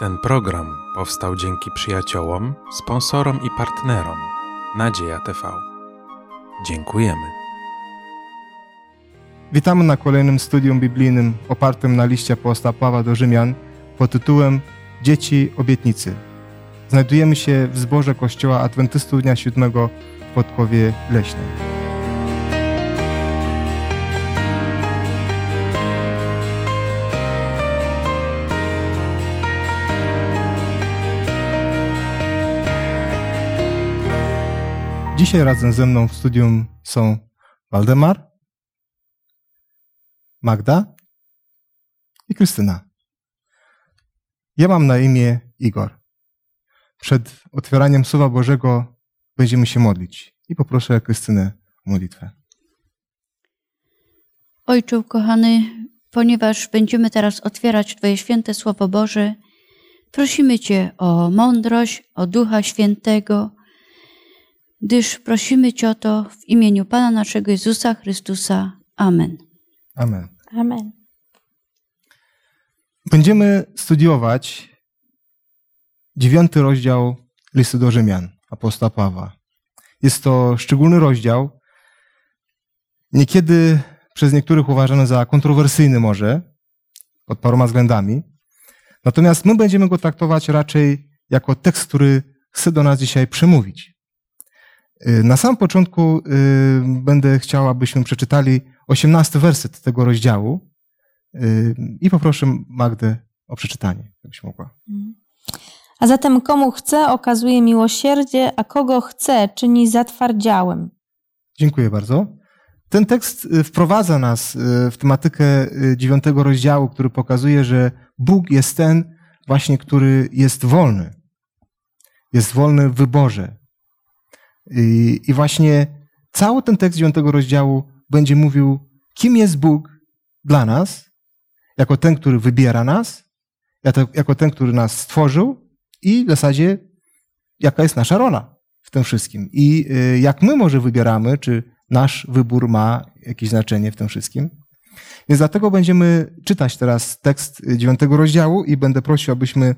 Ten program powstał dzięki przyjaciołom, sponsorom i partnerom Nadzieja TV. Dziękujemy. Witamy na kolejnym studium biblijnym opartym na liście apostoła Pawła do Rzymian pod tytułem Dzieci obietnicy. Znajdujemy się w zborze Kościoła Adwentystów Dnia Siódmego w Podkowie Leśnej. Dzisiaj razem ze mną w studium są Waldemar, Magda i Krystyna. Ja mam na imię Igor. Przed otwieraniem Słowa Bożego będziemy się modlić i poproszę Krystynę o modlitwę. Ojcze ukochany, ponieważ będziemy teraz otwierać Twoje święte Słowo Boże, prosimy Cię o mądrość, o Ducha Świętego, gdyż prosimy Cię o to w imieniu Pana naszego Jezusa Chrystusa. Amen. Amen. Amen. Będziemy studiować dziewiąty rozdział listu do Rzymian, apostoła Pawła. Jest to szczególny rozdział, niekiedy przez niektórych uważany za kontrowersyjny może, pod paroma względami. Natomiast my będziemy go traktować raczej jako tekst, który chce do nas dzisiaj przemówić. Y, Na samym początku y, będę chciał, abyśmy przeczytali 18 werset tego rozdziału y, i poproszę Magdę o przeczytanie, jakbyś mogła. A zatem komu chce, okazuje miłosierdzie, a kogo chce, czyni zatwardziałym. Dziękuję bardzo. Ten tekst wprowadza nas w tematykę dziewiątego rozdziału, który pokazuje, że Bóg jest ten właśnie, który jest wolny. Jest wolny w wyborze. I, właśnie cały ten tekst dziewiątego rozdziału będzie mówił, kim jest Bóg dla nas, jako ten, który wybiera nas, jako, ten, który nas stworzył i w zasadzie jaka jest nasza rola w tym wszystkim. I y, jak my może wybieramy, czy nasz wybór ma jakieś znaczenie w tym wszystkim. Więc dlatego będziemy czytać teraz tekst dziewiątego rozdziału i będę prosił, abyśmy,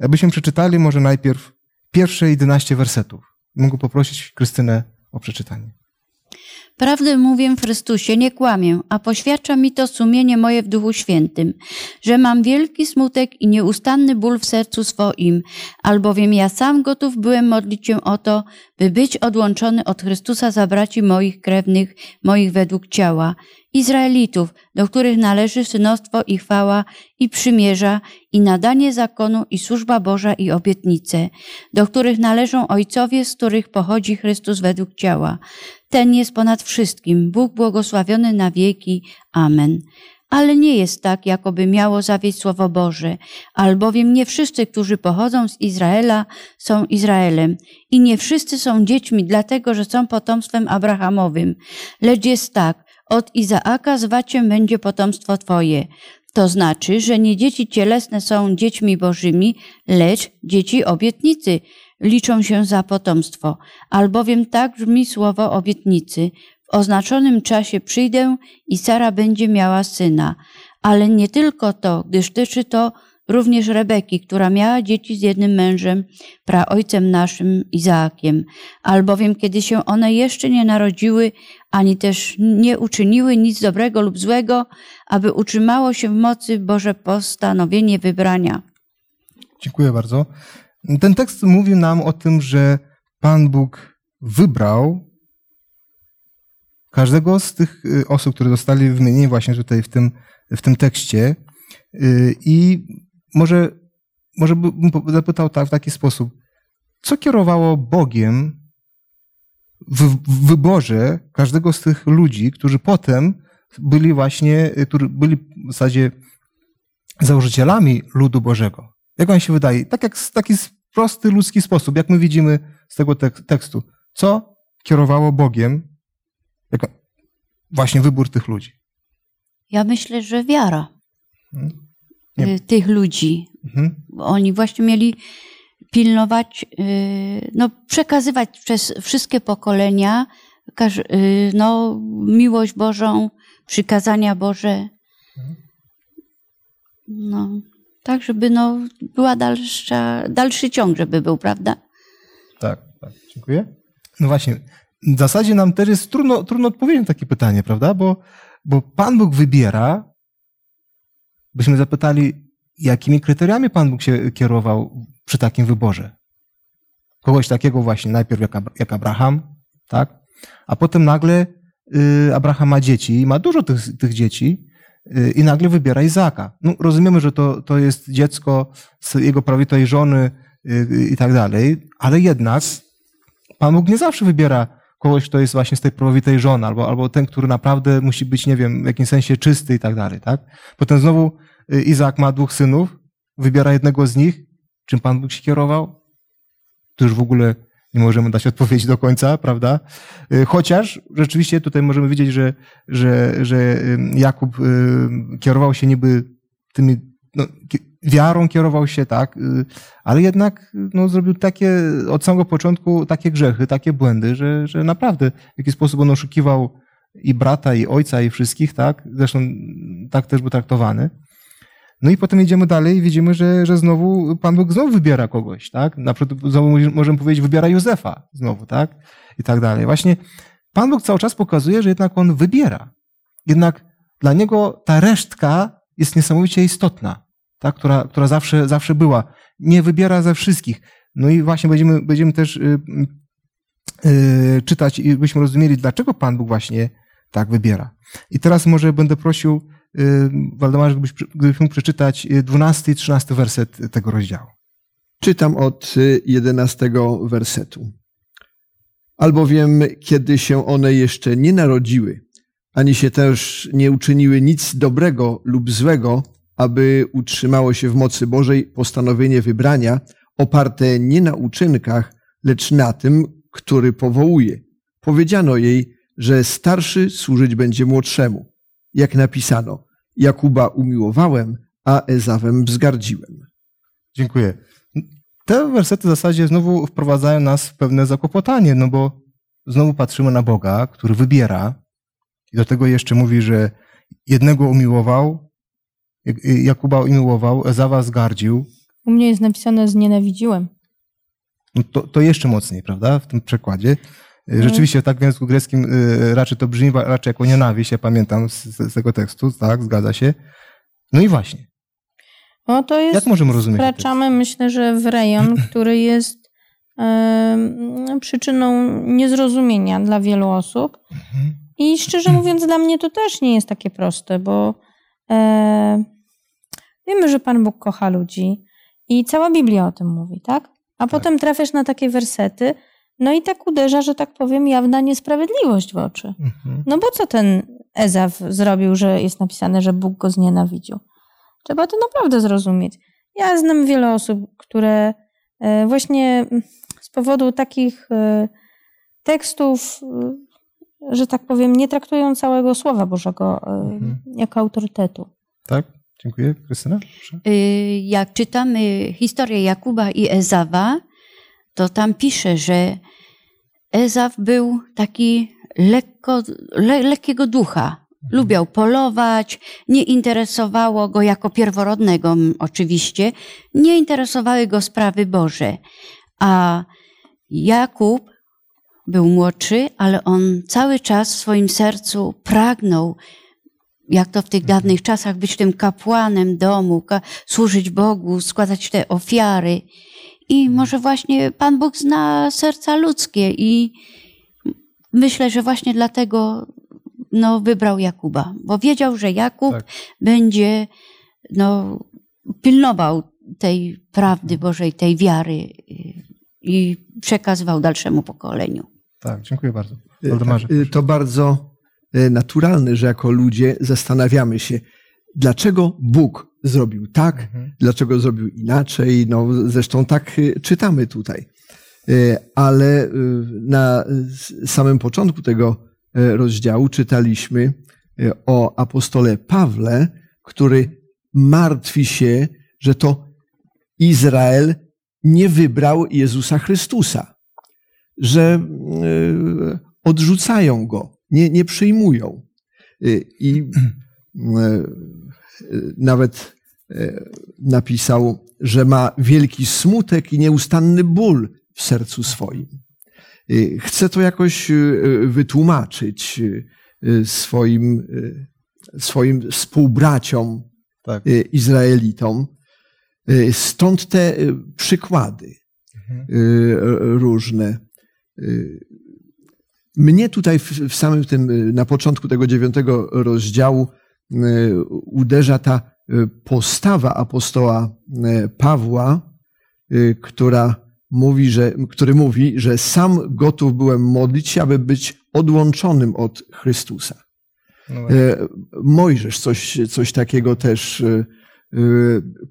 abyśmy przeczytali może najpierw pierwsze 11 wersetów. Mogę poprosić Krystynę o przeczytanie. Prawdę mówię w Chrystusie, nie kłamię, a poświadcza mi to sumienie moje w Duchu Świętym, że mam wielki smutek i nieustanny ból w sercu swoim, albowiem ja sam gotów byłem modlić się o to, by być odłączony od Chrystusa za braci moich krewnych, moich według ciała, Izraelitów, do których należy synostwo i chwała i przymierza i nadanie zakonu i służba Boża i obietnice, do których należą ojcowie, z których pochodzi Chrystus według ciała. Ten jest ponad wszystkim, Bóg błogosławiony na wieki. Amen. Ale nie jest tak, jakoby miało zawieść Słowo Boże, albowiem nie wszyscy, którzy pochodzą z Izraela, są Izraelem i nie wszyscy są dziećmi, dlatego że są potomstwem Abrahamowym. Lecz jest tak, od Izaaka zwać się będzie potomstwo Twoje. To znaczy, że nie dzieci cielesne są dziećmi bożymi, lecz dzieci obietnicy liczą się za potomstwo, albowiem tak brzmi słowo obietnicy. W oznaczonym czasie przyjdę i Sara będzie miała syna. Ale nie tylko to, gdyż tyczy to również Rebeki, która miała dzieci z jednym mężem, praojcem naszym Izaakiem. Albowiem kiedy się one jeszcze nie narodziły, ani też nie uczyniły nic dobrego lub złego, aby utrzymało się w mocy Boże postanowienie wybrania. Dziękuję bardzo. Ten tekst mówi nam o tym, że Pan Bóg wybrał każdego z tych y, osób, które zostali wymienieni właśnie tutaj w tym, w tym tekście. Y, I może, może bym zapytał tak, w taki sposób, co kierowało Bogiem w, wyborze każdego z tych ludzi, którzy potem byli właśnie, y, którzy byli w zasadzie założycielami ludu Bożego? Jak wam się wydaje? Tak jak w taki prosty ludzki sposób, jak my widzimy z tego tek- tekstu. Co kierowało Bogiem jak właśnie wybór tych ludzi? Ja myślę, że wiara Nie. y, tych ludzi. Mhm. Oni właśnie mieli pilnować, y, no, przekazywać przez wszystkie pokolenia y, no, miłość Bożą, przykazania Boże. No, tak, żeby no, była dalsza, dalszy ciąg, żeby był, prawda? Tak, tak, dziękuję. No właśnie, w zasadzie nam też jest trudno, trudno odpowiedzieć na takie pytanie, prawda? Bo, bo Pan Bóg wybiera, byśmy zapytali, jakimi kryteriami Pan Bóg się kierował przy takim wyborze? Kogoś takiego właśnie, najpierw jak, jak Abraham, tak? A potem nagle y, Abraham ma dzieci i ma dużo tych, tych dzieci y, i nagle wybiera Izaka. No, rozumiemy, że to, to jest dziecko z jego prawitej żony y, i tak dalej, ale jednak Pan Bóg nie zawsze wybiera kogoś, kto jest właśnie z tej prawowitej żony, albo, albo ten, który naprawdę musi być, nie wiem, w jakimś sensie czysty i tak dalej, tak? Potem znowu Izaak ma dwóch synów, wybiera jednego z nich. Czym Pan Bóg się kierował? To już w ogóle nie możemy dać odpowiedzi do końca, prawda? Y, Chociaż rzeczywiście tutaj możemy widzieć, że, że, że Jakub kierował się niby tymi, no, wiarą kierował się, tak, y, ale jednak no, zrobił takie, od samego początku takie grzechy, takie błędy, że, że naprawdę w jakiś sposób on oszukiwał i brata, i ojca, i wszystkich, tak? Zresztą tak też był traktowany. No i potem idziemy dalej i widzimy, że, że znowu Pan Bóg znowu wybiera kogoś, tak? Na przykład znowu możemy powiedzieć, wybiera Józefa znowu, tak? I tak dalej. Właśnie Pan Bóg cały czas pokazuje, że jednak On wybiera. Jednak dla Niego ta resztka jest niesamowicie istotna, tak? która, która zawsze, zawsze była. Nie wybiera ze wszystkich. No i właśnie będziemy, będziemy też y, y, czytać i byśmy rozumieli, dlaczego Pan Bóg właśnie tak wybiera. I teraz może będę prosił Waldemarze, gdybyś, gdybyś mógł przeczytać y, 12 i 13 werset tego rozdziału. Czytam od y, 11 wersetu. Albowiem, kiedy się one jeszcze nie narodziły, ani się też nie uczyniły nic dobrego lub złego, aby utrzymało się w mocy Bożej postanowienie wybrania, oparte nie na uczynkach, lecz na tym, który powołuje. Powiedziano jej, że starszy służyć będzie młodszemu. Jak napisano, Jakuba umiłowałem, a Ezawem wzgardziłem. Dziękuję. Te wersety w zasadzie znowu wprowadzają nas w pewne zakłopotanie, no bo znowu patrzymy na Boga, który wybiera i do tego jeszcze mówi, że jednego umiłował, Jakuba umiłował, Ezawa zgardził. U mnie jest napisane znienawidziłem. No to, to jeszcze mocniej, prawda, w tym przekładzie. Rzeczywiście tak w języku greckim y, raczej to brzmi raczej jako nienawiść, ja pamiętam z, z tego tekstu, tak, zgadza się. No i właśnie. No to jest, Jak możemy rozumieć wkraczamy myślę, że w rejon, który jest przyczyną niezrozumienia dla wielu osób. I szczerze mówiąc, dla mnie to też nie jest takie proste, bo e, wiemy, że Pan Bóg kocha ludzi i cała Biblia o tym mówi, tak? A potem trafiasz na takie wersety, no i tak uderza, że tak powiem, jawna niesprawiedliwość w oczy. Mhm. No bo co ten Ezaw zrobił, że jest napisane, że Bóg go znienawidził? Trzeba to naprawdę zrozumieć. Ja znam wiele osób, które e, właśnie z powodu takich e, tekstów, e, że tak powiem, nie traktują całego Słowa Bożego Mhm. jako autorytetu. Tak? Dziękuję. Krystyna? Proszę. Y, jak czytamy historię Jakuba i Ezawa, to tam pisze, że Ezaw był taki lekko, le, lekkiego ducha. Lubiał polować, nie interesowało go jako pierworodnego oczywiście, nie interesowały go sprawy Boże. A Jakub był młodszy, ale on cały czas w swoim sercu pragnął jak to w tych dawnych czasach, być tym kapłanem domu, służyć Bogu, składać te ofiary. I może właśnie Pan Bóg zna serca ludzkie i myślę, że właśnie dlatego no, wybrał Jakuba, bo wiedział, że Jakub Tak. będzie no, pilnował tej prawdy Bożej, tej wiary y, i przekazywał dalszemu pokoleniu. Tak, dziękuję bardzo. Y, Waldemarze. tak, y, To bardzo y, naturalne, że jako ludzie zastanawiamy się, dlaczego Bóg zrobił tak, Mhm. dlaczego zrobił inaczej. No, zresztą tak y, czytamy tutaj. Y, Ale y, na samym początku tego rozdziału czytaliśmy o apostole Pawle, który martwi się, że to Izrael nie wybrał Jezusa Chrystusa, że odrzucają go, nie, nie przyjmują. I nawet e, napisał, że ma wielki smutek i nieustanny ból w sercu swoim. E, Chce to jakoś wytłumaczyć swoim, swoim współbraciom, Tak. Izraelitom. Stąd te przykłady Mhm. różne. Mnie tutaj w samym tym, na początku tego dziewiątego rozdziału uderza ta e, postawa apostoła e, Pawła, która mówi, że, który mówi, że sam gotów byłem modlić się, aby być odłączonym od Chrystusa. No Mojżesz coś, coś takiego też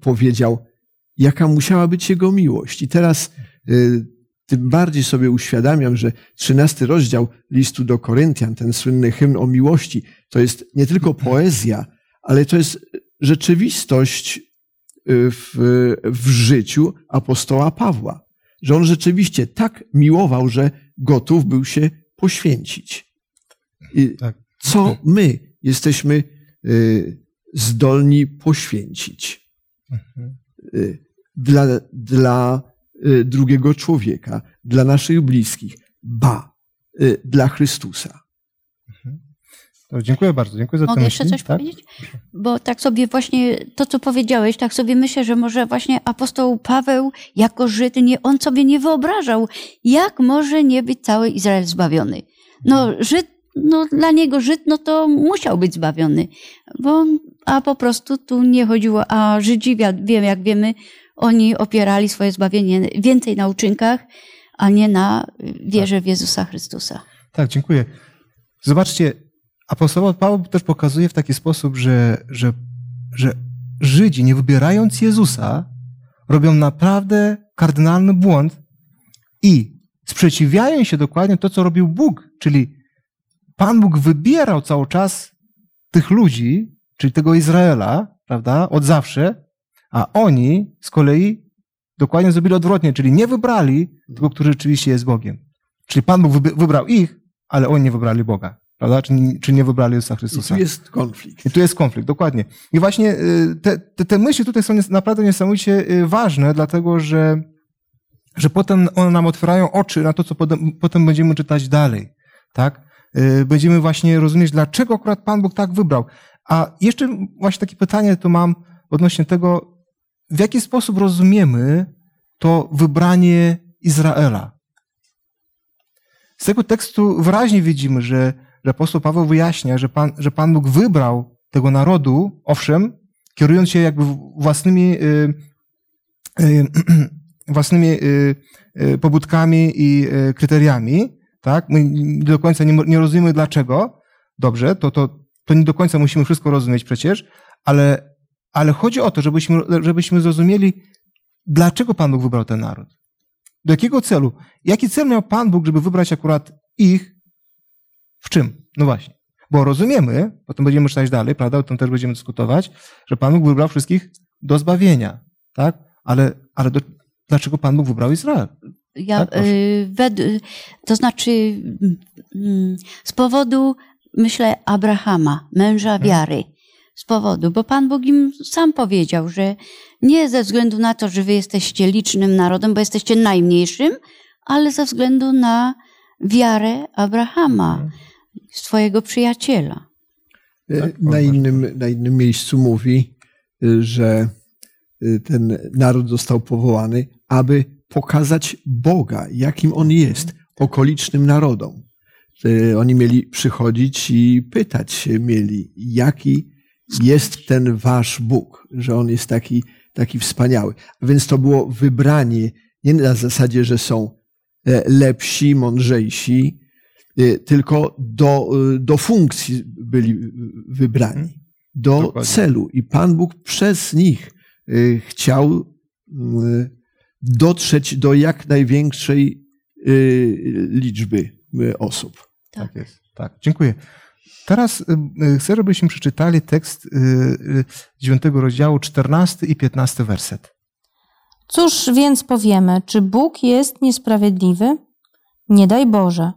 powiedział, jaka musiała być jego miłość. I teraz tym bardziej sobie uświadamiam, że trzynasty rozdział listu do Koryntian, ten słynny hymn o miłości, to jest nie tylko poezja, ale to jest rzeczywistość e, w, w życiu apostoła Pawła. Że on rzeczywiście tak miłował, że gotów był się poświęcić. I Tak. co my jesteśmy y, zdolni poświęcić Mhm. y, dla, dla y, drugiego człowieka, dla naszych bliskich, ba, y, dla Chrystusa. To dziękuję bardzo. Dziękuję za Mogę jeszcze myśli. coś tak? powiedzieć? Bo tak sobie właśnie to, co powiedziałeś, tak sobie myślę, że może właśnie apostoł Paweł jako Żyd, nie, on sobie nie wyobrażał, jak może nie być cały Izrael zbawiony. No Żyd, no dla niego Żyd, no to musiał być zbawiony. Bo, a po prostu tu nie chodziło, a Żydzi, wi- wiem, jak wiemy, oni opierali swoje zbawienie więcej na uczynkach, a nie na wierze w Jezusa Chrystusa. Tak, dziękuję. Zobaczcie, apostoł Paweł też pokazuje w taki sposób, że, że, że Żydzi, nie wybierając Jezusa, robią naprawdę kardynalny błąd i sprzeciwiają się dokładnie to, co robił Bóg. Czyli Pan Bóg wybierał cały czas tych ludzi, czyli tego Izraela, prawda, od zawsze, a oni z kolei dokładnie zrobili odwrotnie, czyli nie wybrali tego, który rzeczywiście jest Bogiem. Czyli Pan Bóg wybrał ich, ale oni nie wybrali Boga, prawda? Czy, czy nie wybrali Jezusa I Chrystusa. tu jest konflikt. I tu jest konflikt, dokładnie. I właśnie y, te, te, te myśli tutaj są naprawdę niesamowicie y, ważne, dlatego że, że potem one nam otwierają oczy na to, co potem, potem będziemy czytać dalej. Tak? Y, Będziemy właśnie rozumieć, dlaczego akurat Pan Bóg tak wybrał. A jeszcze właśnie takie pytanie tu mam odnośnie tego, w jaki sposób rozumiemy to wybranie Izraela. Z tego tekstu wyraźnie widzimy, że, że apostoł Paweł wyjaśnia, że Pan, że Pan Bóg wybrał tego narodu, owszem, kierując się jakby własnymi, y, y, własnymi y, pobudkami i kryteriami, tak? My do końca nie, nie rozumiemy dlaczego. Dobrze, to, to, to nie do końca musimy wszystko rozumieć przecież, ale, ale chodzi o to, żebyśmy, żebyśmy zrozumieli, dlaczego Pan Bóg wybrał ten naród. Do jakiego celu? Jaki cel miał Pan Bóg, żeby wybrać akurat ich? W czym? No właśnie. Bo rozumiemy, potem będziemy czytać dalej, prawda, o tym też będziemy dyskutować, że Pan Bóg wybrał wszystkich do zbawienia, tak? Ale, ale do, dlaczego Pan Bóg wybrał Izrael? Ja, Tak, y, wed, y, to znaczy mm, z powodu, myślę, Abrahama, męża Mhm. wiary. Z powodu, bo Pan Bóg im sam powiedział, że nie ze względu na to, że wy jesteście licznym narodem, bo jesteście najmniejszym, ale ze względu na wiarę Abrahama, Mhm. swojego przyjaciela. E, Tak, Na innym, na innym miejscu mówi, y, że y, ten naród został powołany, aby pokazać Boga, jakim On jest, okolicznym narodom. Y, Oni mieli przychodzić i pytać się mieli, jaki jest ten wasz Bóg, że On jest taki, taki wspaniały. A więc to było wybranie nie na zasadzie, że są e, lepsi, mądrzejsi, y, tylko do, y, do funkcji byli wybrani, do Dokładnie. celu. I Pan Bóg przez nich chciał dotrzeć do jak największej liczby osób. Tak jest. Tak, dziękuję. Teraz y, y, chcę, żebyśmy przeczytali tekst y, y, 9 rozdziału, 14 i 15 werset. Cóż więc powiemy? Czy Bóg jest niesprawiedliwy? Nie daj Boże.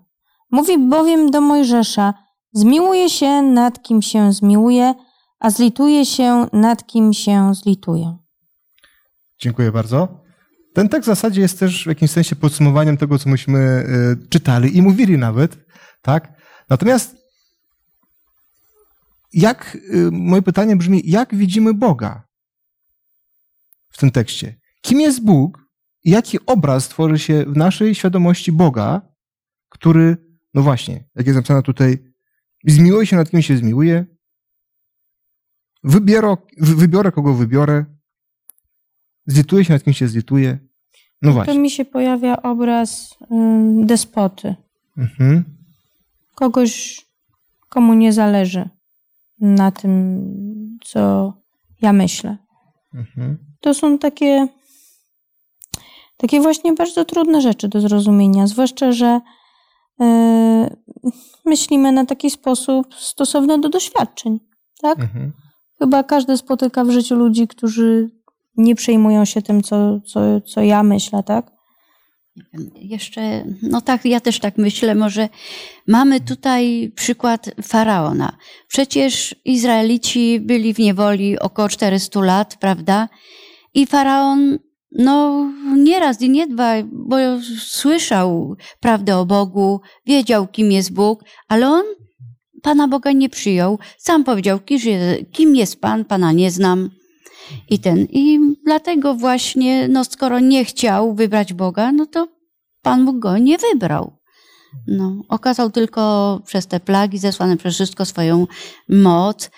Mówi bowiem do Mojżesza: Zmiłuje się nad kim się zmiłuje, a zlituje się nad kim się zlituje. Dziękuję bardzo. Ten tekst w zasadzie jest też w jakimś sensie podsumowaniem tego, co myśmy czytali i mówili nawet, tak? Natomiast jak, y, moje pytanie brzmi, jak widzimy Boga w tym tekście? Kim jest Bóg i jaki obraz tworzy się w naszej świadomości Boga, który, no właśnie, jak jest napisane tutaj, zmiłuje się nad kim się zmiłuje, wybiorę, wybiorę kogo wybiorę, zlituje się nad kim się zlituje. No To właśnie. mi się pojawia obraz ym, despoty. Mhm. Kogoś, komu nie zależy na tym, co ja myślę. Mhm. To są takie, takie właśnie bardzo trudne rzeczy do zrozumienia, zwłaszcza, że e, myślimy na taki sposób stosowny do doświadczeń. Tak? Mhm. Chyba każdy spotyka w życiu ludzi, którzy nie przejmują się tym, co, co, co ja myślę, tak? Jeszcze, no tak, ja też tak myślę, może mamy tutaj przykład faraona. Przecież Izraelici byli w niewoli około 400 lat, prawda? I faraon, no nie raz i nie dwa, bo słyszał prawdę o Bogu, wiedział, kim jest Bóg, ale on Pana Boga nie przyjął. Sam powiedział, kim jest Pan, Pana nie znam. I ten, i dlatego właśnie, no skoro nie chciał wybrać Boga, no to Pan Bóg go nie wybrał. No, okazał tylko przez te plagi zesłane przez wszystko swoją moc,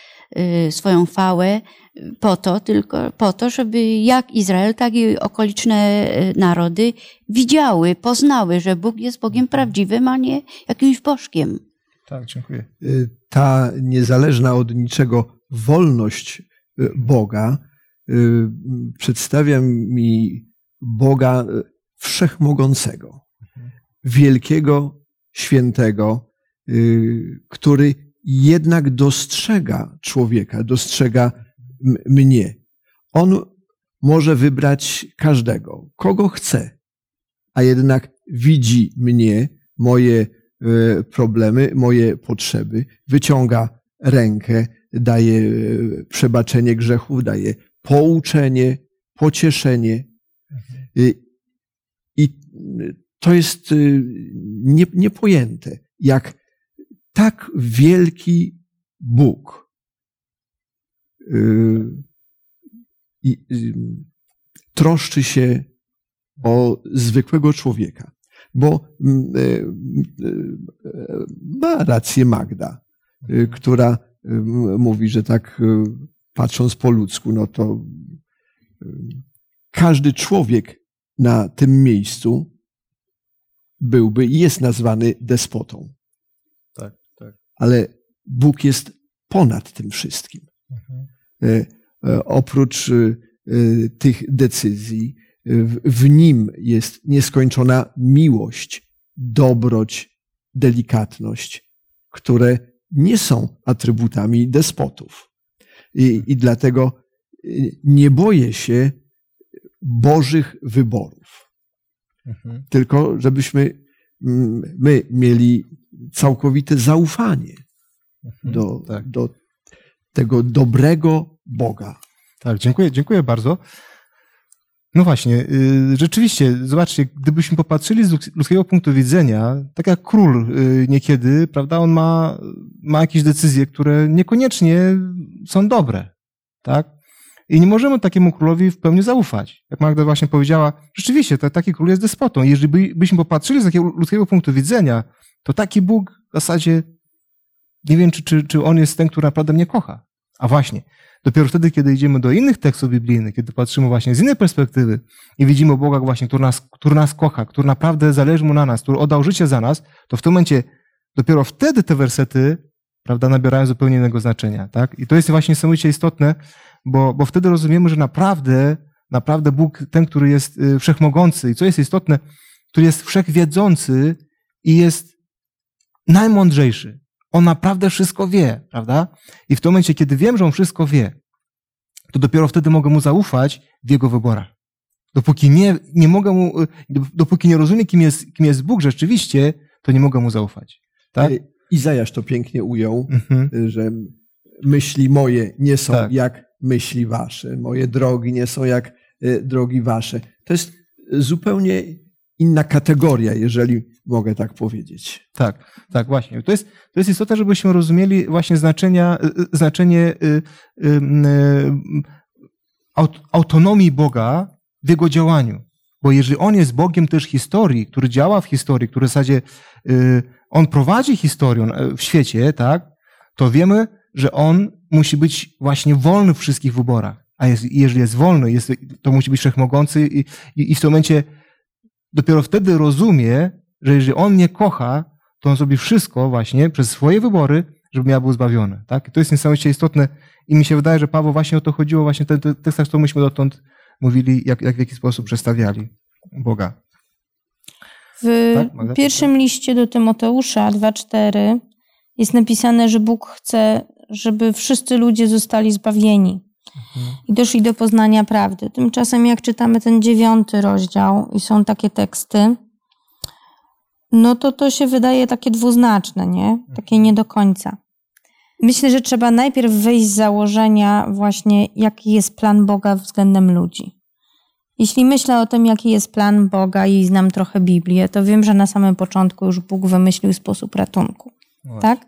y, swoją chwałę, y, po to, tylko po to, żeby jak Izrael, tak i okoliczne y, narody widziały, poznały, że Bóg jest Bogiem prawdziwym, a nie jakimś bożkiem. Tak, dziękuję. Y, Ta niezależna od niczego wolność y, Boga przedstawia mi Boga y, wszechmogącego, wielkiego, świętego, y, który jednak dostrzega człowieka, dostrzega mnie. On może wybrać każdego, kogo chce, a jednak widzi mnie, moje problemy, moje potrzeby, wyciąga rękę, daje przebaczenie grzechów, daje pouczenie, pocieszenie. Y, I to jest y, nie- niepojęte, jak tak wielki Bóg y, troszczy się o zwykłego człowieka. Bo mm, ma rację Magda, y, która mówi, że tak patrząc po ludzku, no to y, każdy człowiek na tym miejscu byłby i jest nazwany despotą. Tak, tak. Ale Bóg jest ponad tym wszystkim. E, e, Oprócz e, e, tych decyzji, w nim jest nieskończona miłość, dobroć, delikatność, które nie są atrybutami despotów. I, i dlatego e, nie boję się Bożych wyborów Mhm. tylko żebyśmy mm, my mieli całkowite zaufanie Mhm. do, Tak. do tego dobrego Boga. Tak, dziękuję, dziękuję bardzo. No właśnie, y, rzeczywiście, zobaczcie, gdybyśmy popatrzyli z lud- ludzkiego punktu widzenia, tak jak król y, niekiedy, prawda, on ma, ma jakieś decyzje, które niekoniecznie są dobre, tak? I nie możemy takiemu królowi w pełni zaufać. Jak Magda właśnie powiedziała, rzeczywiście, ta- taki król jest despotą. Jeżeli by, byśmy popatrzyli z takiego ludzkiego punktu widzenia, to taki Bóg w zasadzie, nie wiem, czy, czy, czy on jest ten, który naprawdę mnie kocha. A właśnie, Dopiero wtedy, kiedy idziemy do innych tekstów biblijnych, kiedy patrzymy właśnie z innej perspektywy i widzimy Boga właśnie, który nas, który nas kocha, który naprawdę zależy mu na nas, który oddał życie za nas, to w tym momencie dopiero wtedy te wersety, prawda, nabierają zupełnie innego znaczenia, tak? I to jest właśnie niesamowicie istotne, bo, bo wtedy rozumiemy, że naprawdę, naprawdę Bóg, ten, który jest y, wszechmogący i co jest istotne, który jest wszechwiedzący i jest najmądrzejszy. On naprawdę wszystko wie, prawda? I w tym momencie, kiedy wiem, że on wszystko wie, to dopiero wtedy mogę mu zaufać w jego wyborach. Dopóki nie, nie mogę mu, y, dopóki nie rozumiem, kim jest, kim jest Bóg rzeczywiście, to nie mogę mu zaufać. Tak? Izajasz to pięknie ujął, Mhm. że myśli moje nie są Tak. jak myśli wasze, moje drogi nie są jak e, drogi wasze. To jest zupełnie inna kategoria, jeżeli mogę tak powiedzieć. Tak, tak, właśnie. To jest, to jest istotne, żebyśmy rozumieli właśnie znaczenia, y, y, znaczenie y, aut, autonomii Boga w Jego działaniu. Bo jeżeli On jest Bogiem też historii, który działa w historii, który w zasadzie On prowadzi historię w świecie, tak, to wiemy, że On musi być właśnie wolny w wszystkich wyborach. A jest, jeżeli jest wolny, jest, to musi być wszechmogący i, i, i w tym momencie dopiero wtedy rozumie, że jeżeli on mnie kocha, to on zrobi wszystko właśnie przez swoje wybory, żebym ja był zbawiony. Tak? I to jest niesamowicie istotne i mi się wydaje, że Paweł właśnie o to chodziło, właśnie tych tekstach, co myśmy dotąd mówili, jak, jak w jaki sposób przedstawiali Boga. W Tak, pierwszym liście do Tymoteusza 2,4 jest napisane, że Bóg chce, żeby wszyscy ludzie zostali zbawieni i doszli do poznania prawdy. Tymczasem, jak czytamy ten dziewiąty rozdział i są takie teksty, no to to się wydaje takie dwuznaczne, nie? Takie nie do końca. Myślę, że trzeba najpierw wyjść z założenia właśnie, jaki jest plan Boga względem ludzi. Jeśli myślę o tym, jaki jest plan Boga i znam trochę Biblię, to wiem, że na samym początku już Bóg wymyślił sposób ratunku. Tak?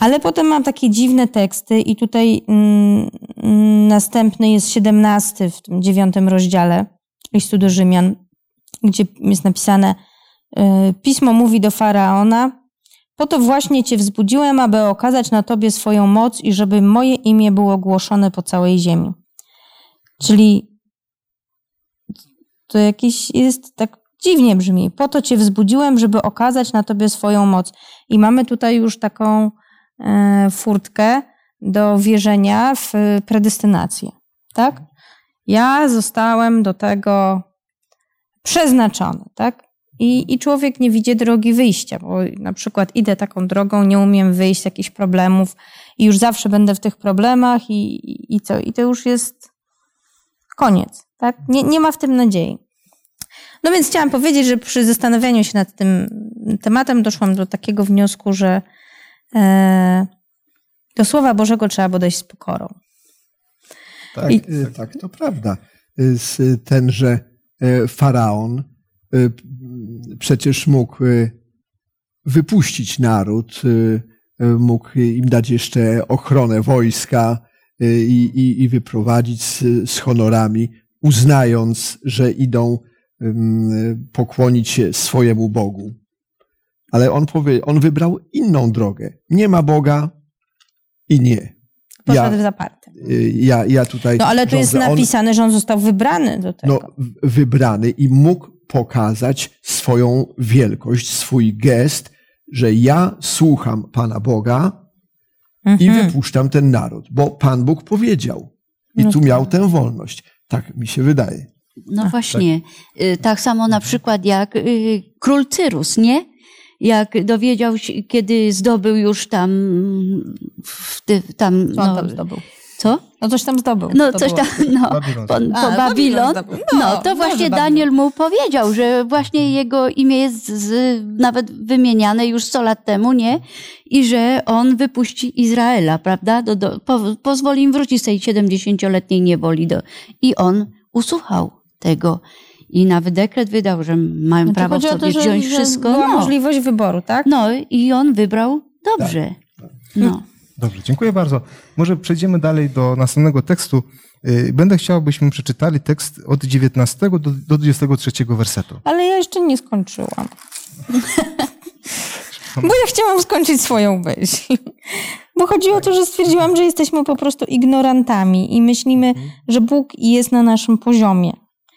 Ale potem mam takie dziwne teksty i tutaj mm, mm, następny jest 17 w tym dziewiątym rozdziale listu do Rzymian, gdzie jest napisane Pismo mówi do Faraona po to właśnie cię wzbudziłem, aby okazać na tobie swoją moc i żeby moje imię było głoszone po całej ziemi. Czyli to jakiś jest tak dziwnie brzmi. Po to cię wzbudziłem, żeby okazać na tobie swoją moc. I mamy tutaj już taką e, furtkę do wierzenia w predestynację. Tak? Ja zostałem do tego przeznaczony, tak? I, I człowiek nie widzi drogi wyjścia, bo na przykład idę taką drogą, nie umiem wyjść z jakichś problemów i już zawsze będę w tych problemach i, i, i co? I to już jest koniec, tak? Nie, nie ma w tym nadziei. No więc chciałam powiedzieć, że przy zastanawianiu się nad tym tematem doszłam do takiego wniosku, że e, do Słowa Bożego trzeba podejść z pokorą. Tak, I- y, tak to prawda. Z- Tenże y, faraon przecież mógł y, wypuścić naród, y, y, mógł im dać jeszcze ochronę wojska i, i, i wyprowadzić z, z honorami, uznając, że idą pokłonić się swojemu Bogu. Ale on, powie, on wybrał inną drogę. Nie ma Boga i nie. Poszedł w Ja, zaparte. y, ja, ja tutaj. No ale tu jest rządzę. On- napisane, że on został wybrany do tego. no, wybrany i mógł pokazać swoją wielkość, swój gest, że ja słucham Pana Boga i Mhm. wypuszczam ten naród, bo Pan Bóg powiedział. I No tu tak. miał tę wolność. Tak mi się wydaje. No właśnie. Y, Tak samo na przykład jak y, król Cyrus, nie? Jak dowiedział się, kiedy zdobył już tam, w tam, Co on no, tam zdobył? Co? No coś tam zdobył. No To coś było. tam, no, Babilon. po, po A, Babilon. No, No, to właśnie. Daniel mu powiedział, że właśnie jego imię jest z, nawet wymieniane już 100 lat temu, nie? I że on wypuści Izraela, prawda? Do, do, po, pozwoli im wrócić z tej 70-letniej niewoli. Do, I on usłuchał tego. I nawet dekret wydał, że mają Znaczy, prawo sobie to, że, wziąć że wszystko. Była No. możliwość wyboru, tak? no i on wybrał dobrze. No. Dobrze, dziękuję bardzo. Może przejdziemy dalej do następnego tekstu. Y, Będę chciał, byśmy przeczytali tekst od 19 do, do 23 wersetu. Ale ja jeszcze nie skończyłam. Bo ja chciałam skończyć swoją myśl. Bo chodzi o to, że stwierdziłam, że jesteśmy po prostu ignorantami i myślimy, że Bóg jest na naszym poziomie.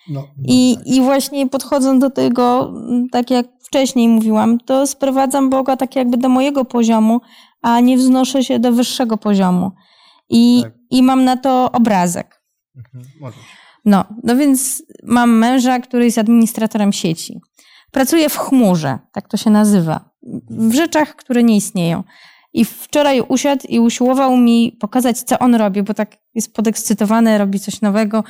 No, I, I właśnie podchodząc do tego, tak jak wcześniej mówiłam, to sprowadzam Boga tak jakby do mojego poziomu, a nie wznoszę się do wyższego poziomu. I, Tak. i mam na to obrazek. No, no więc mam męża, który jest administratorem sieci. Pracuje w chmurze, tak to się nazywa, w rzeczach, które nie istnieją. I wczoraj usiadł i usiłował mi pokazać, co on robi, bo tak jest podekscytowany, robi coś nowego.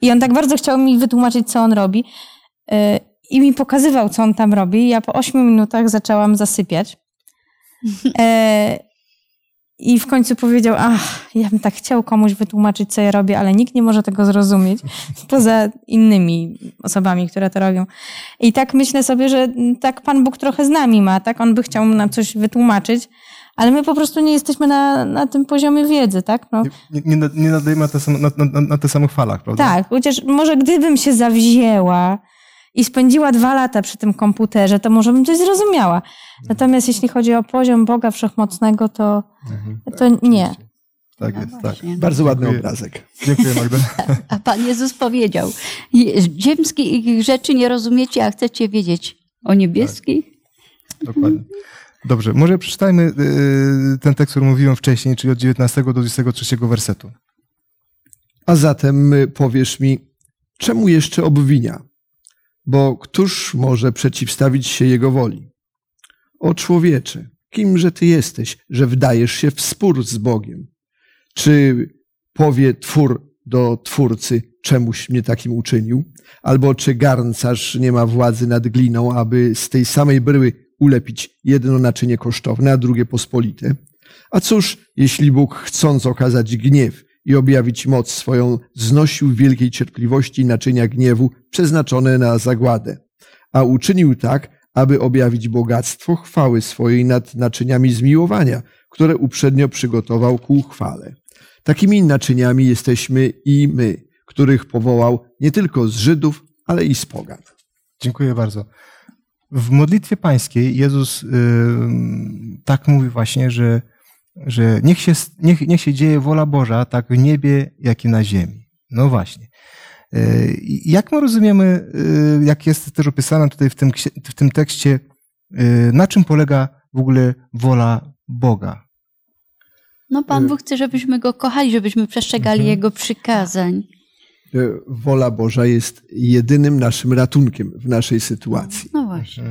I on tak bardzo chciał mi wytłumaczyć, co on robi. Yy, I mi pokazywał, co on tam robi. Ja po ośmiu minutach zaczęłam zasypiać. E, I w końcu powiedział, ach, ja bym tak chciał komuś wytłumaczyć, co ja robię, ale nikt nie może tego zrozumieć, poza innymi osobami, które to robią. I tak myślę sobie, że tak Pan Bóg trochę z nami ma, tak? On by chciał nam coś wytłumaczyć, ale my po prostu nie jesteśmy na, na tym poziomie wiedzy, tak? No, Nie, nie, nie nadajemy na te, same, na, na, na te samych falach, prawda? tak, chociaż może gdybym się zawzięła i spędziła dwa lata przy tym komputerze, to może bym coś zrozumiała. Natomiast jeśli chodzi o poziom Boga Wszechmocnego, to, to nie. Tak jest, tak. Bardzo ładny Dziękuję. obrazek. Dziękuję Magda. A Pan Jezus powiedział, "Je- ziemskich rzeczy nie rozumiecie, a chcecie wiedzieć o niebieskich? Dokładnie. Dobrze, może przeczytajmy y, ten tekst, który mówiłem wcześniej, czyli od 19 do 23 wersetu. A zatem y, powiesz mi, czemu jeszcze obwinia? Bo któż może przeciwstawić się jego woli? O człowiecze, kimże ty jesteś, że wdajesz się w spór z Bogiem? Czy powie twór do twórcy, czemuś mnie takim uczynił? Albo czy garncarz nie ma władzy nad gliną, aby z tej samej bryły ulepić jedno naczynie kosztowne, a drugie pospolite? A cóż, jeśli Bóg chcąc okazać gniew i objawić moc swoją, znosił w wielkiej cierpliwości naczynia gniewu przeznaczone na zagładę, a uczynił tak, aby objawić bogactwo chwały swojej nad naczyniami zmiłowania, które uprzednio przygotował ku chwale. Takimi naczyniami jesteśmy i my, których powołał nie tylko z Żydów, ale i z pogan. Dziękuję bardzo. W modlitwie pańskiej Jezus y, tak mówi właśnie, że, że niech, się, niech, niech się dzieje wola Boża tak w niebie, jak i na ziemi. No właśnie. Y, jak my rozumiemy, y, jak jest też opisane tutaj w tym, w tym tekście, y, na czym polega w ogóle wola Boga? No Pan Bóg chce, żebyśmy Go kochali, żebyśmy przestrzegali Mhm. Jego przykazań. E, Wola Boża jest jedynym naszym ratunkiem w naszej sytuacji. No właśnie.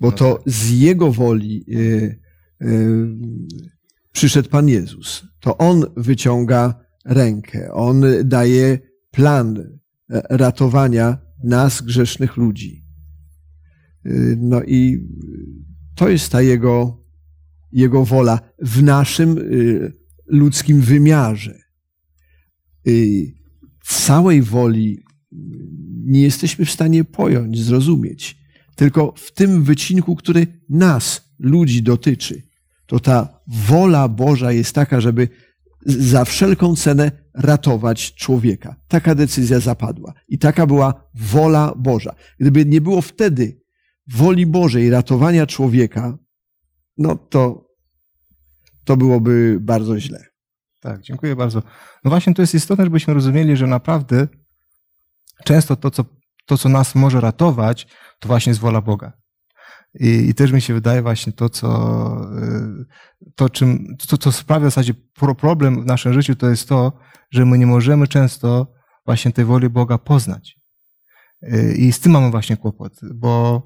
bo to z Jego woli przyszedł Pan Jezus. To On wyciąga rękę, On daje plan e, ratowania nas, grzesznych ludzi. Y, No i to jest ta Jego, Jego wola w naszym y, ludzkim wymiarze. Y, Całej woli nie jesteśmy w stanie pojąć, zrozumieć tylko w tym wycinku, który nas, ludzi, dotyczy. To ta wola Boża jest taka, żeby za wszelką cenę ratować człowieka. Taka decyzja zapadła. I taka była wola Boża. Gdyby nie było wtedy woli Bożej ratowania człowieka, no to, to byłoby bardzo źle. Tak, dziękuję bardzo. No właśnie to jest istotne, żebyśmy rozumieli, że naprawdę często to, co, to, co nas może ratować, to właśnie jest wola Boga. I, I też mi się wydaje właśnie to, co, y, to, czym, to, co sprawia w zasadzie pro- problem w naszym życiu, to jest to, że my nie możemy często właśnie tej woli Boga poznać. Y, I z tym mamy właśnie kłopot, bo,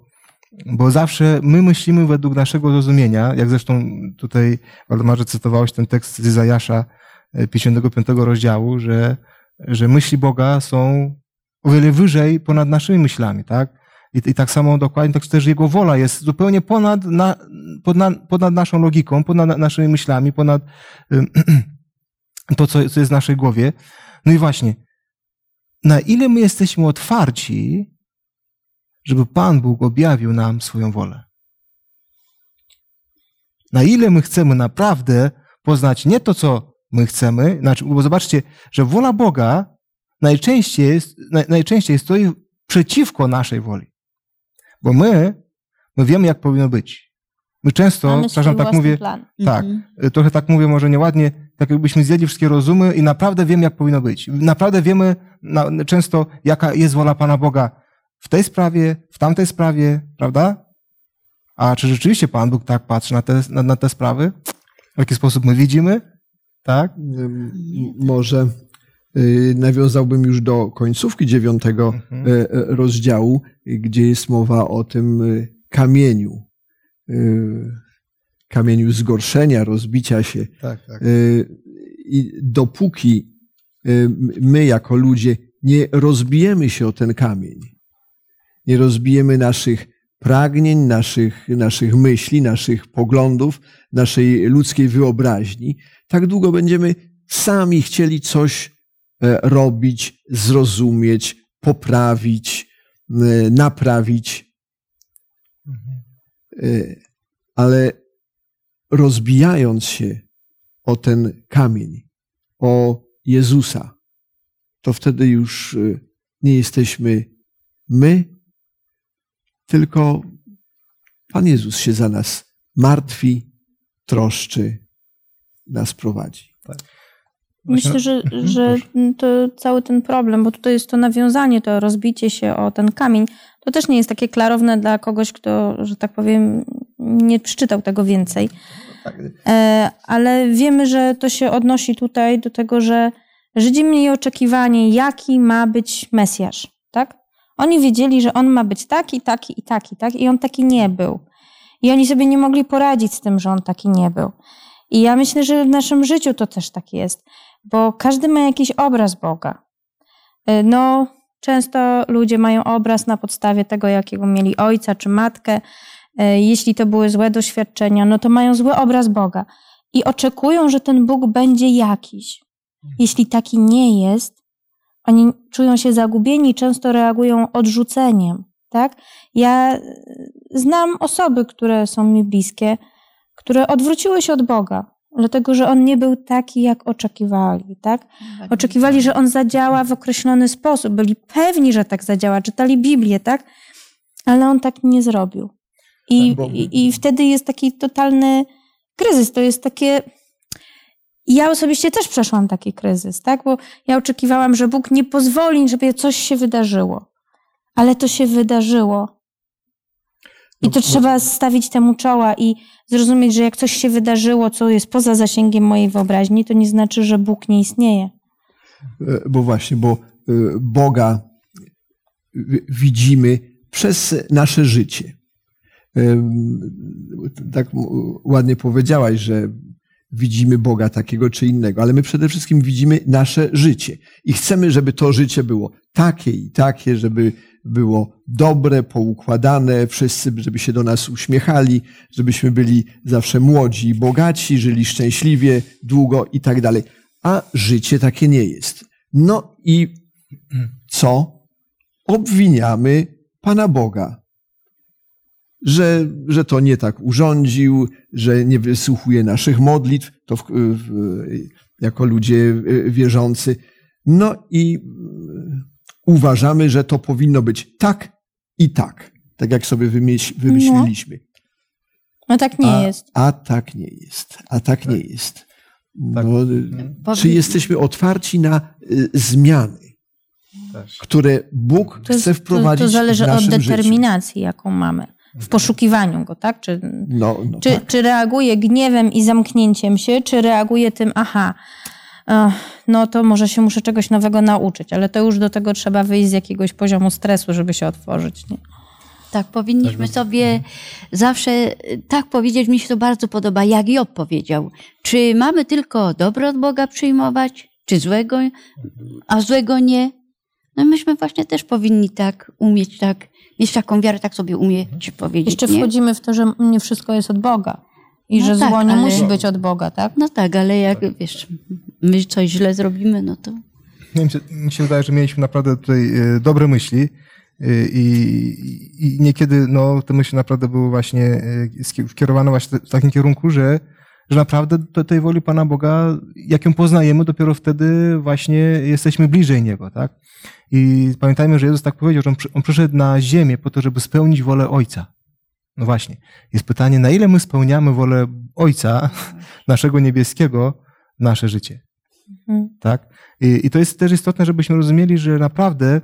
bo zawsze my myślimy według naszego zrozumienia, jak zresztą tutaj Waldemarze cytowałeś ten tekst z Izajasza e, 55 rozdziału, że, że myśli Boga są o wiele wyżej ponad naszymi myślami, tak? I, I tak samo dokładnie, tak też Jego wola jest zupełnie ponad, na, ponad, ponad naszą logiką, ponad na- naszymi myślami, ponad to, co, co jest w naszej głowie. No i właśnie, na ile my jesteśmy otwarci, żeby Pan Bóg objawił nam swoją wolę? Na ile my chcemy naprawdę poznać nie to, co my chcemy, znaczy, bo zobaczcie, że wola Boga najczęściej, jest, naj, najczęściej stoi przeciwko naszej woli. Bo my, my wiemy, jak powinno być. My często, Mamy przepraszam, tak mówię, plan. tak, Mhm. y, trochę tak mówię, może nieładnie, tak jakbyśmy zjedli wszystkie rozumy i naprawdę wiemy, jak powinno być. Naprawdę wiemy na, często, jaka jest wola Pana Boga w tej sprawie, w tamtej sprawie, prawda? A czy rzeczywiście Pan Bóg tak patrzy na te, na, na te sprawy? W jaki sposób my widzimy? Tak? Może nawiązałbym już do końcówki dziewiątego Mhm. e, e, rozdziału, y, gdzie jest mowa o tym y, kamieniu, y, kamieniu zgorszenia, rozbicia się. Tak, tak. Y, I dopóki y, my jako ludzie nie rozbijemy się o ten kamień, nie rozbijemy naszych pragnień, naszych, naszych myśli, naszych poglądów, naszej ludzkiej wyobraźni, tak długo będziemy sami chcieli coś robić, zrozumieć, poprawić, e, naprawić. E, ale rozbijając się o ten kamień, o Jezusa, to wtedy już nie jesteśmy my, tylko Pan Jezus się za nas martwi, troszczy, nas prowadzi. Myślę, że, mhm, że to cały ten problem, bo tutaj jest to nawiązanie, to rozbicie się o ten kamień, to też nie jest takie klarowne dla kogoś, kto, że tak powiem, nie przeczytał tego więcej. Tak. E, ale wiemy, że to się odnosi tutaj do tego, że Żydzi mieli oczekiwanie, jaki ma być Mesjasz, tak? Oni wiedzieli, że on ma być taki, taki i taki, tak? I on taki nie był. I oni sobie nie mogli poradzić z tym, że on taki nie był. I ja myślę, że w naszym życiu to też tak jest, bo każdy ma jakiś obraz Boga. Y, no, często ludzie mają obraz na podstawie tego, jakiego mieli ojca czy matkę. Y, jeśli to były złe doświadczenia, no to mają zły obraz Boga i oczekują, że ten Bóg będzie jakiś. Jeśli taki nie jest, oni czują się zagubieni, często reagują odrzuceniem, tak? Ja znam osoby, które są mi bliskie, które odwróciły się od Boga, dlatego że On nie był taki, jak oczekiwali, tak? Oczekiwali, że On zadziała w określony sposób, byli pewni, że tak zadziała, czytali Biblię, tak? Ale On tak nie zrobił. I, tak, i, i wtedy jest taki totalny kryzys, to jest takie ja osobiście też przeszłam taki kryzys, tak? Bo ja oczekiwałam, że Bóg nie pozwoli, żeby coś się wydarzyło. Ale to się wydarzyło. I to trzeba stawić temu czoła i zrozumieć, że jak coś się wydarzyło, co jest poza zasięgiem mojej wyobraźni, to nie znaczy, że Bóg nie istnieje. E, bo właśnie, bo e, Boga widzimy przez nasze życie. Tak ładnie powiedziałaś, że widzimy Boga takiego czy innego, ale my przede wszystkim widzimy nasze życie i chcemy, żeby to życie było takie i takie, żeby było dobre, poukładane, wszyscy, żeby się do nas uśmiechali, żebyśmy byli zawsze młodzi i bogaci, żyli szczęśliwie, długo i tak dalej. A życie takie nie jest. No i co? Obwiniamy Pana Boga że, że to nie tak urządził, że nie wysłuchuje naszych modlitw, to w, w, jako ludzie wierzący. No i uważamy, że to powinno być tak i tak, tak jak sobie wymyśliliśmy. No, no tak nie a, jest. A tak nie jest. A tak nie tak. jest. Tak. No, czy jesteśmy otwarci na y, zmiany, które Bóg to, chce wprowadzić to, to zależy w naszym od determinacji, życiu. jaką mamy w poszukiwaniu go, tak? Czy, no, no czy, tak. czy reaguje gniewem i zamknięciem się, czy reaguje tym, aha, no to może się muszę czegoś nowego nauczyć, ale to już do tego trzeba wyjść z jakiegoś poziomu stresu, żeby się otworzyć. Nie? Tak, powinniśmy sobie zawsze tak powiedzieć, mi się to bardzo podoba, jak Job powiedział. Czy mamy tylko dobro od Boga przyjmować, czy złego, a złego nie? No myśmy właśnie też powinni tak umieć tak mieć taką wiarę, tak sobie umieć powiedzieć. Jeszcze nie? wchodzimy w to, że nie wszystko jest od Boga. I no że tak, zło nie ale... musi być od Boga, tak? No tak, ale jak wiesz, my coś źle zrobimy, no to. Mi się, mi się wydaje, że mieliśmy naprawdę tutaj e, dobre myśli. E, I, I, niekiedy no, te myśli naprawdę były właśnie e, skierowane właśnie w takim kierunku, że, że naprawdę do tej woli Pana Boga, jak ją poznajemy, dopiero wtedy właśnie jesteśmy bliżej Niego, tak? I pamiętajmy, że Jezus tak powiedział, że on, on przyszedł na ziemię po to, żeby spełnić wolę Ojca. No właśnie. Jest pytanie, na ile my spełniamy wolę Ojca, naszego niebieskiego, nasze życie. Mhm. Tak? I, I, to jest też istotne, żebyśmy rozumieli, że naprawdę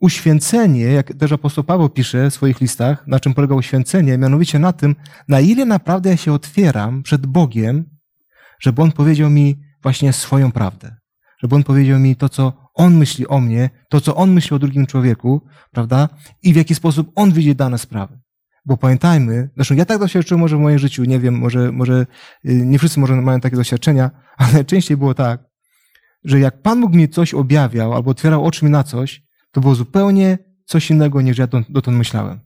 uświęcenie, jak też apostoł Paweł pisze w swoich listach, na czym polega uświęcenie, mianowicie na tym, na ile naprawdę ja się otwieram przed Bogiem, żeby On powiedział mi właśnie swoją prawdę. Żeby On powiedział mi to, co on myśli o mnie, to co On myśli o drugim człowieku, prawda? I w jaki sposób On widzi dane sprawy. Bo pamiętajmy, zresztą ja tak doświadczyłem może w moim życiu, nie wiem, może, może y, nie wszyscy może mają takie doświadczenia, ale częściej było tak, że jak Pan Bóg mi coś objawiał albo otwierał oczy mi na coś, to było zupełnie coś innego niż ja dotąd myślałem.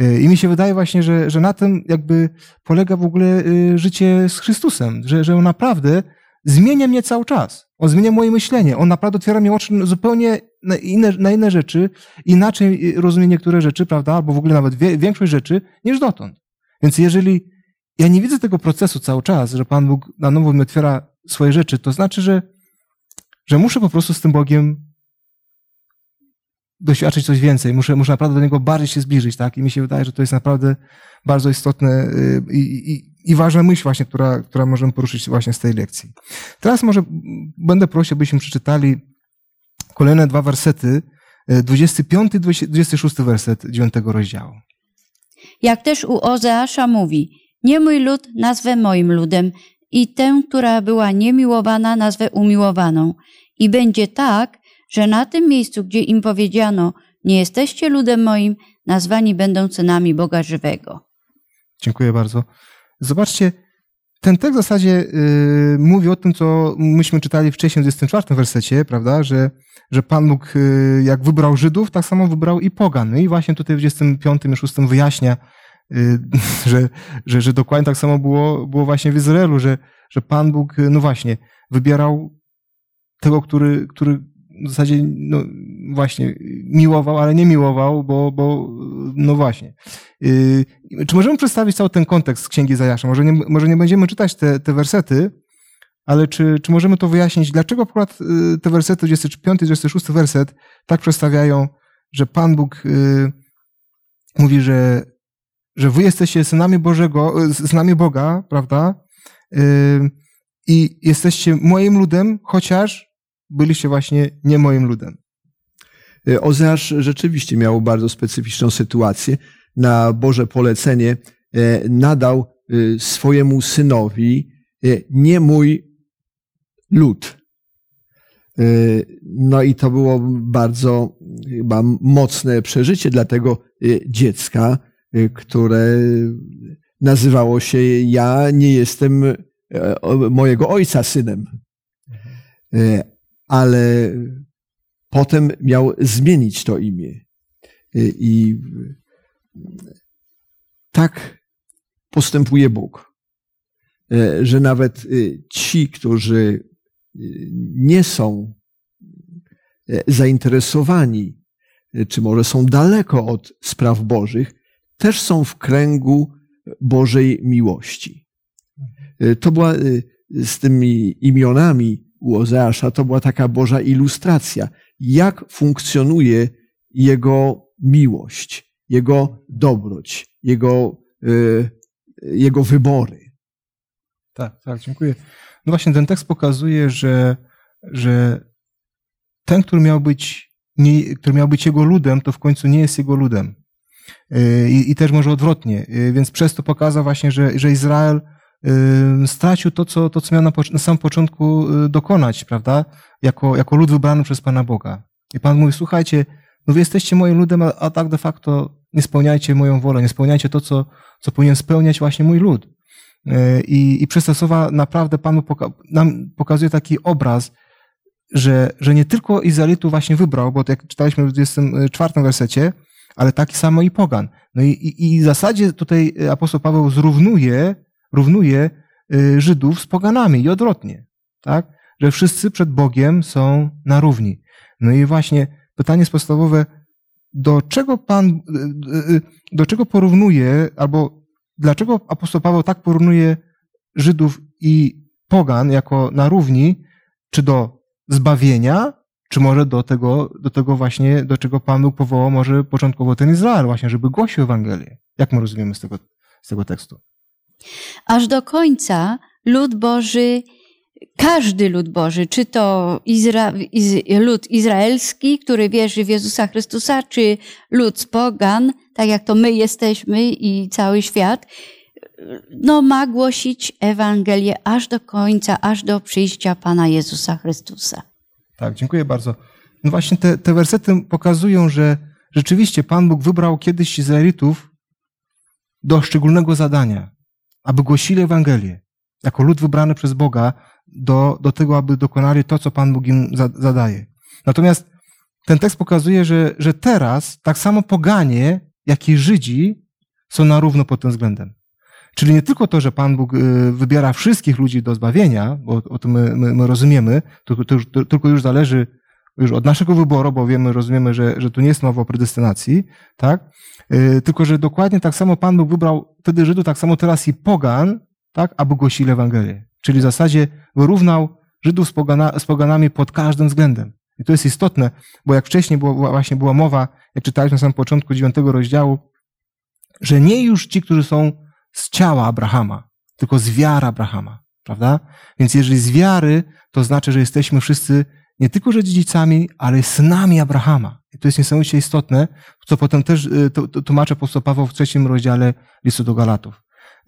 Y, I mi się wydaje właśnie, że, że na tym jakby polega w ogóle y, życie z Chrystusem, że, że naprawdę zmienia mnie cały czas. On zmienia moje myślenie. On naprawdę otwiera mi oczy zupełnie na inne, na inne rzeczy, inaczej rozumie niektóre rzeczy, prawda, albo w ogóle nawet wie, większość rzeczy niż dotąd. Więc jeżeli ja nie widzę tego procesu cały czas, że Pan Bóg na nowo mi otwiera swoje rzeczy, to znaczy, że, że muszę po prostu z tym Bogiem doświadczyć coś więcej. Muszę, muszę naprawdę do Niego bardziej się zbliżyć, tak? I mi się wydaje, że to jest naprawdę bardzo istotne y, i, i, i ważna myśl właśnie, która, która możemy poruszyć właśnie z tej lekcji. Teraz może będę prosił, abyśmy przeczytali kolejne dwa wersety, 25 i 26 werset 9 rozdziału. Jak też u Ozeasza mówi, nie mój lud nazwę moim ludem i tę, która była niemiłowana, nazwę umiłowaną. I będzie tak, że na tym miejscu, gdzie im powiedziano, nie jesteście ludem moim, nazwani będą synami Boga żywego. Dziękuję bardzo. Zobaczcie, ten tekst w zasadzie yy, mówi o tym, co myśmy czytali wcześniej w 24 wersecie, prawda, że, że Pan Bóg yy, jak wybrał Żydów, tak samo wybrał i pogan. No i właśnie tutaj w 25 i 6 wyjaśnia, yy, że, że, że dokładnie tak samo było, było właśnie w Izraelu, że, że Pan Bóg, no właśnie, wybierał tego, który, który w zasadzie, no właśnie, miłował, ale nie miłował, bo, bo no właśnie. Yy, czy możemy przedstawić cały ten kontekst Księgi Zajasza? Może nie, może nie będziemy czytać te, te wersety, ale czy, czy możemy to wyjaśnić, dlaczego akurat y, te wersety, 25 26 werset, tak przedstawiają, że Pan Bóg yy, mówi, że, że wy jesteście synami Bożego, synami Boga, prawda? Yy, I jesteście moim ludem, chociaż byliście właśnie nie moim ludem. E, Ozeasz rzeczywiście miał bardzo specyficzną sytuację. Na Boże polecenie e, nadał e, swojemu synowi nie mój lud. No i to było bardzo chyba mocne przeżycie dla tego dziecka, które nazywało się ja nie jestem mojego ojca synem ale potem miał zmienić to imię. I tak postępuje Bóg, że nawet ci, którzy nie są zainteresowani, czy może są daleko od spraw Bożych, też są w kręgu Bożej miłości. To była z tymi imionami u Ozeasza to była taka Boża ilustracja, jak funkcjonuje Jego miłość, Jego dobroć, Jego, y, jego wybory. Tak, tak, dziękuję. No właśnie ten tekst pokazuje, że, że ten, który miał być, nie, który miał być jego ludem, to w końcu nie jest jego ludem. Y, I, i też może odwrotnie. Y, więc przez to pokazał właśnie, że, że Izrael stracił to, co, to, co miał na, na samym początku y, dokonać, prawda? Jako, jako lud wybrany przez Pana Boga. I Pan mówi, słuchajcie, no wy jesteście moim ludem, a, a tak de facto nie spełniajcie moją wolę, nie spełniajcie to, co, co powinien spełniać właśnie mój lud. Y, I, i przez te słowa naprawdę Pan poka nam pokazuje taki obraz, że, że nie tylko Izraelitów właśnie wybrał, bo jak czytaliśmy w 24 wersecie, ale taki samo i pogan. No i, i, i w zasadzie tutaj apostoł Paweł zrównuje równuje y, Żydów z poganami i odwrotnie, tak? Że wszyscy przed Bogiem są na równi. No i właśnie pytanie jest podstawowe, do czego Pan, y, y, do czego porównuje, albo dlaczego apostoł Paweł tak porównuje Żydów i pogan jako na równi, czy do zbawienia, czy może do tego, do tego właśnie, do czego Pan Bóg powołał może początkowo ten Izrael, właśnie, żeby głosił Ewangelię. Jak my rozumiemy z tego, z tego tekstu? Aż do końca lud Boży, każdy lud Boży, czy to Izra, iz, lud izraelski, który wierzy w Jezusa Chrystusa, czy lud pogan, tak jak to my jesteśmy i cały świat, no ma głosić Ewangelię aż do końca, aż do przyjścia Pana Jezusa Chrystusa. Tak, dziękuję bardzo. No właśnie te, te wersety pokazują, że rzeczywiście Pan Bóg wybrał kiedyś Izraelitów do szczególnego zadania aby głosili Ewangelię, jako lud wybrany przez Boga do, do tego, aby dokonali to, co Pan Bóg im zadaje. Natomiast ten tekst pokazuje, że, że teraz tak samo poganie, jak i Żydzi są na równo pod tym względem. Czyli nie tylko to, że Pan Bóg y, wybiera wszystkich ludzi do zbawienia, bo o tym my, my, my rozumiemy, tylko, to, tylko już zależy już od naszego wyboru, bo wiemy, rozumiemy, że, że tu nie jest mowa o predestynacji, tak? Y, tylko, że dokładnie tak samo Pan Bóg wybrał wtedy Żydów, tak samo teraz i pogan, tak? Aby głosili Ewangelię. Czyli w zasadzie wyrównał Żydów z, pogana, z poganami pod każdym względem. I to jest istotne, bo jak wcześniej było, właśnie była mowa, jak czytaliśmy na samym początku dziewiątego rozdziału, że nie już ci, którzy są z ciała Abrahama, tylko z wiary Abrahama, prawda? Więc jeżeli z wiary, to znaczy, że jesteśmy wszyscy nie tylko że dziedzicami, ale synami Abrahama. I to jest niesamowicie istotne, co potem też y, tłumaczy apostoł Paweł w trzecim rozdziale listu do Galatów.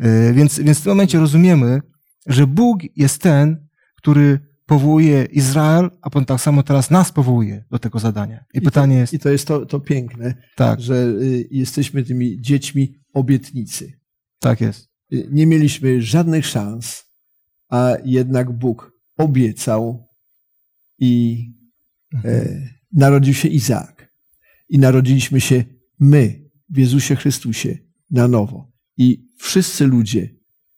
Y, więc, więc w tym momencie rozumiemy, że Bóg jest ten, który powołuje Izrael, a potem tak samo teraz nas powołuje do tego zadania. I, I pytanie to, jest... I to jest to, to piękne, tak. że y, jesteśmy tymi dziećmi obietnicy. Tak jest. Nie mieliśmy żadnych szans, a jednak Bóg obiecał i mhm. e, narodził się Izaak. I narodziliśmy się my w Jezusie Chrystusie na nowo. I wszyscy ludzie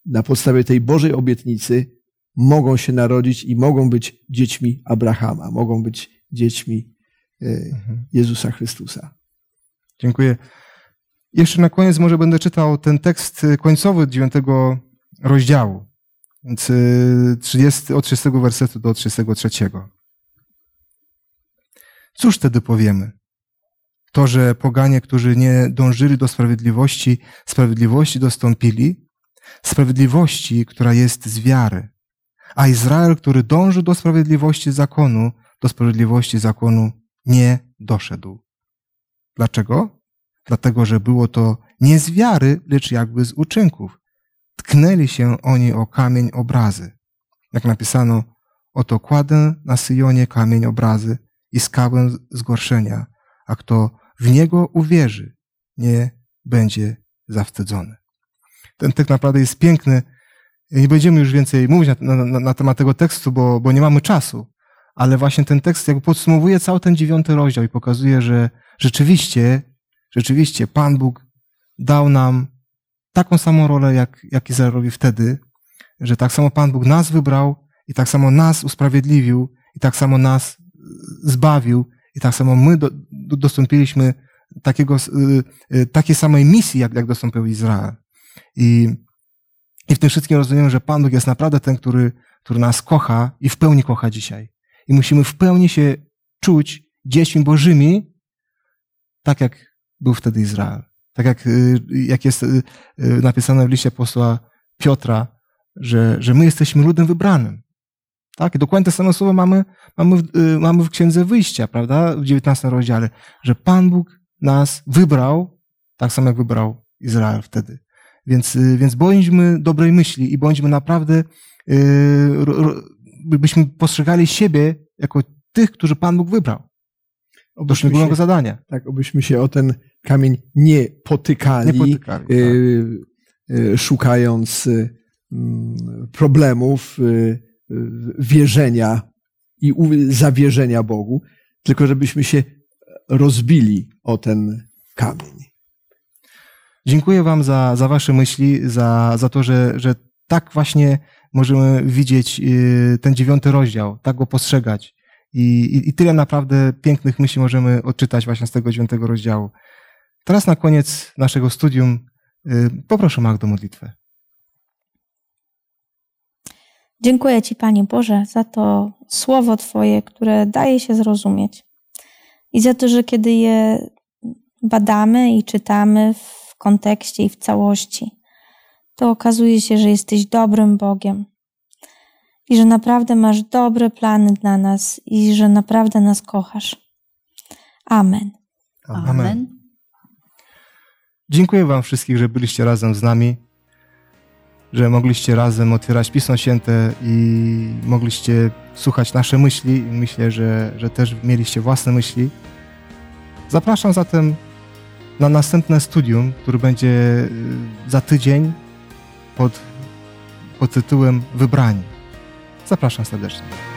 na podstawie tej Bożej obietnicy mogą się narodzić i mogą być dziećmi Abrahama, mogą być dziećmi e, mhm. Jezusa Chrystusa. Dziękuję. Jeszcze na koniec może będę czytał ten tekst końcowy dziewiątego rozdziału, więc 30, e, od 30 wersetu do 33. Cóż wtedy powiemy? To, że poganie, którzy nie dążyli do sprawiedliwości, sprawiedliwości dostąpili, sprawiedliwości, która jest z wiary, a Izrael, który dąży do sprawiedliwości zakonu, do sprawiedliwości zakonu nie doszedł. Dlaczego? Dlatego, że było to nie z wiary, lecz jakby z uczynków. Tknęli się oni o kamień obrazy. Jak napisano, oto kładę na Syjonie kamień obrazy, i skałę zgorszenia, a kto w niego uwierzy, nie będzie zawstydzony. Ten tekst naprawdę jest piękny. Nie będziemy już więcej mówić na, na, na temat tego tekstu, bo, bo nie mamy czasu, ale właśnie ten tekst jakby podsumowuje cały ten dziewiąty rozdział i pokazuje, że rzeczywiście, rzeczywiście Pan Bóg dał nam taką samą rolę, jak, jak Izraelowi wtedy, że tak samo Pan Bóg nas wybrał i tak samo nas usprawiedliwił i tak samo nas zbawił i tak samo my do, do, dostąpiliśmy takiego, y, y, takiej samej misji, jak, jak dostąpił Izrael. I, I w tym wszystkim rozumiemy, że Pan Bóg jest naprawdę ten, który, który nas kocha i w pełni kocha dzisiaj. I musimy w pełni się czuć dziećmi Bożymi, tak jak był wtedy Izrael. Tak jak, y, jak jest napisane w liście posła Piotra, że, że my jesteśmy ludem wybranym. Tak? I dokładnie te same słowa mamy, mamy, w, y, mamy w Księdze Wyjścia, prawda? W 19 rozdziale, że Pan Bóg nas wybrał, tak samo jak wybrał Izrael wtedy. Więc, y, więc bądźmy dobrej myśli i bądźmy naprawdę, yy, byśmy postrzegali siebie jako tych, którzy Pan Bóg wybrał. Do szczególnego zadania. Tak, obyśmy się o ten kamień nie potykali, nie potykali yy, yy, szukając mm, problemów, wierzenia i zawierzenia Bogu, tylko żebyśmy się rozbili o ten kamień. Dziękuję Wam za, za Wasze myśli, za, za to, że, że tak właśnie możemy widzieć y, ten dziewiąty rozdział, tak go postrzegać. I, i, I tyle naprawdę pięknych myśli możemy odczytać właśnie z tego dziewiątego rozdziału. Teraz na koniec naszego studium y, poproszę Magdę modlitwę. Dziękuję Ci, Panie Boże, za to słowo Twoje, które daje się zrozumieć. I za to, że kiedy je badamy i czytamy w kontekście i w całości, to okazuje się, że jesteś dobrym Bogiem i że naprawdę masz dobre plany dla nas i że naprawdę nas kochasz. Amen. Amen. Amen. Dziękuję Wam wszystkich, że byliście razem z nami że mogliście razem otwierać Pismo Święte i mogliście słuchać nasze myśli. Myślę, że, że też mieliście własne myśli. Zapraszam zatem na następne studium, które będzie y, za tydzień pod, pod tytułem Wybrani. Zapraszam serdecznie.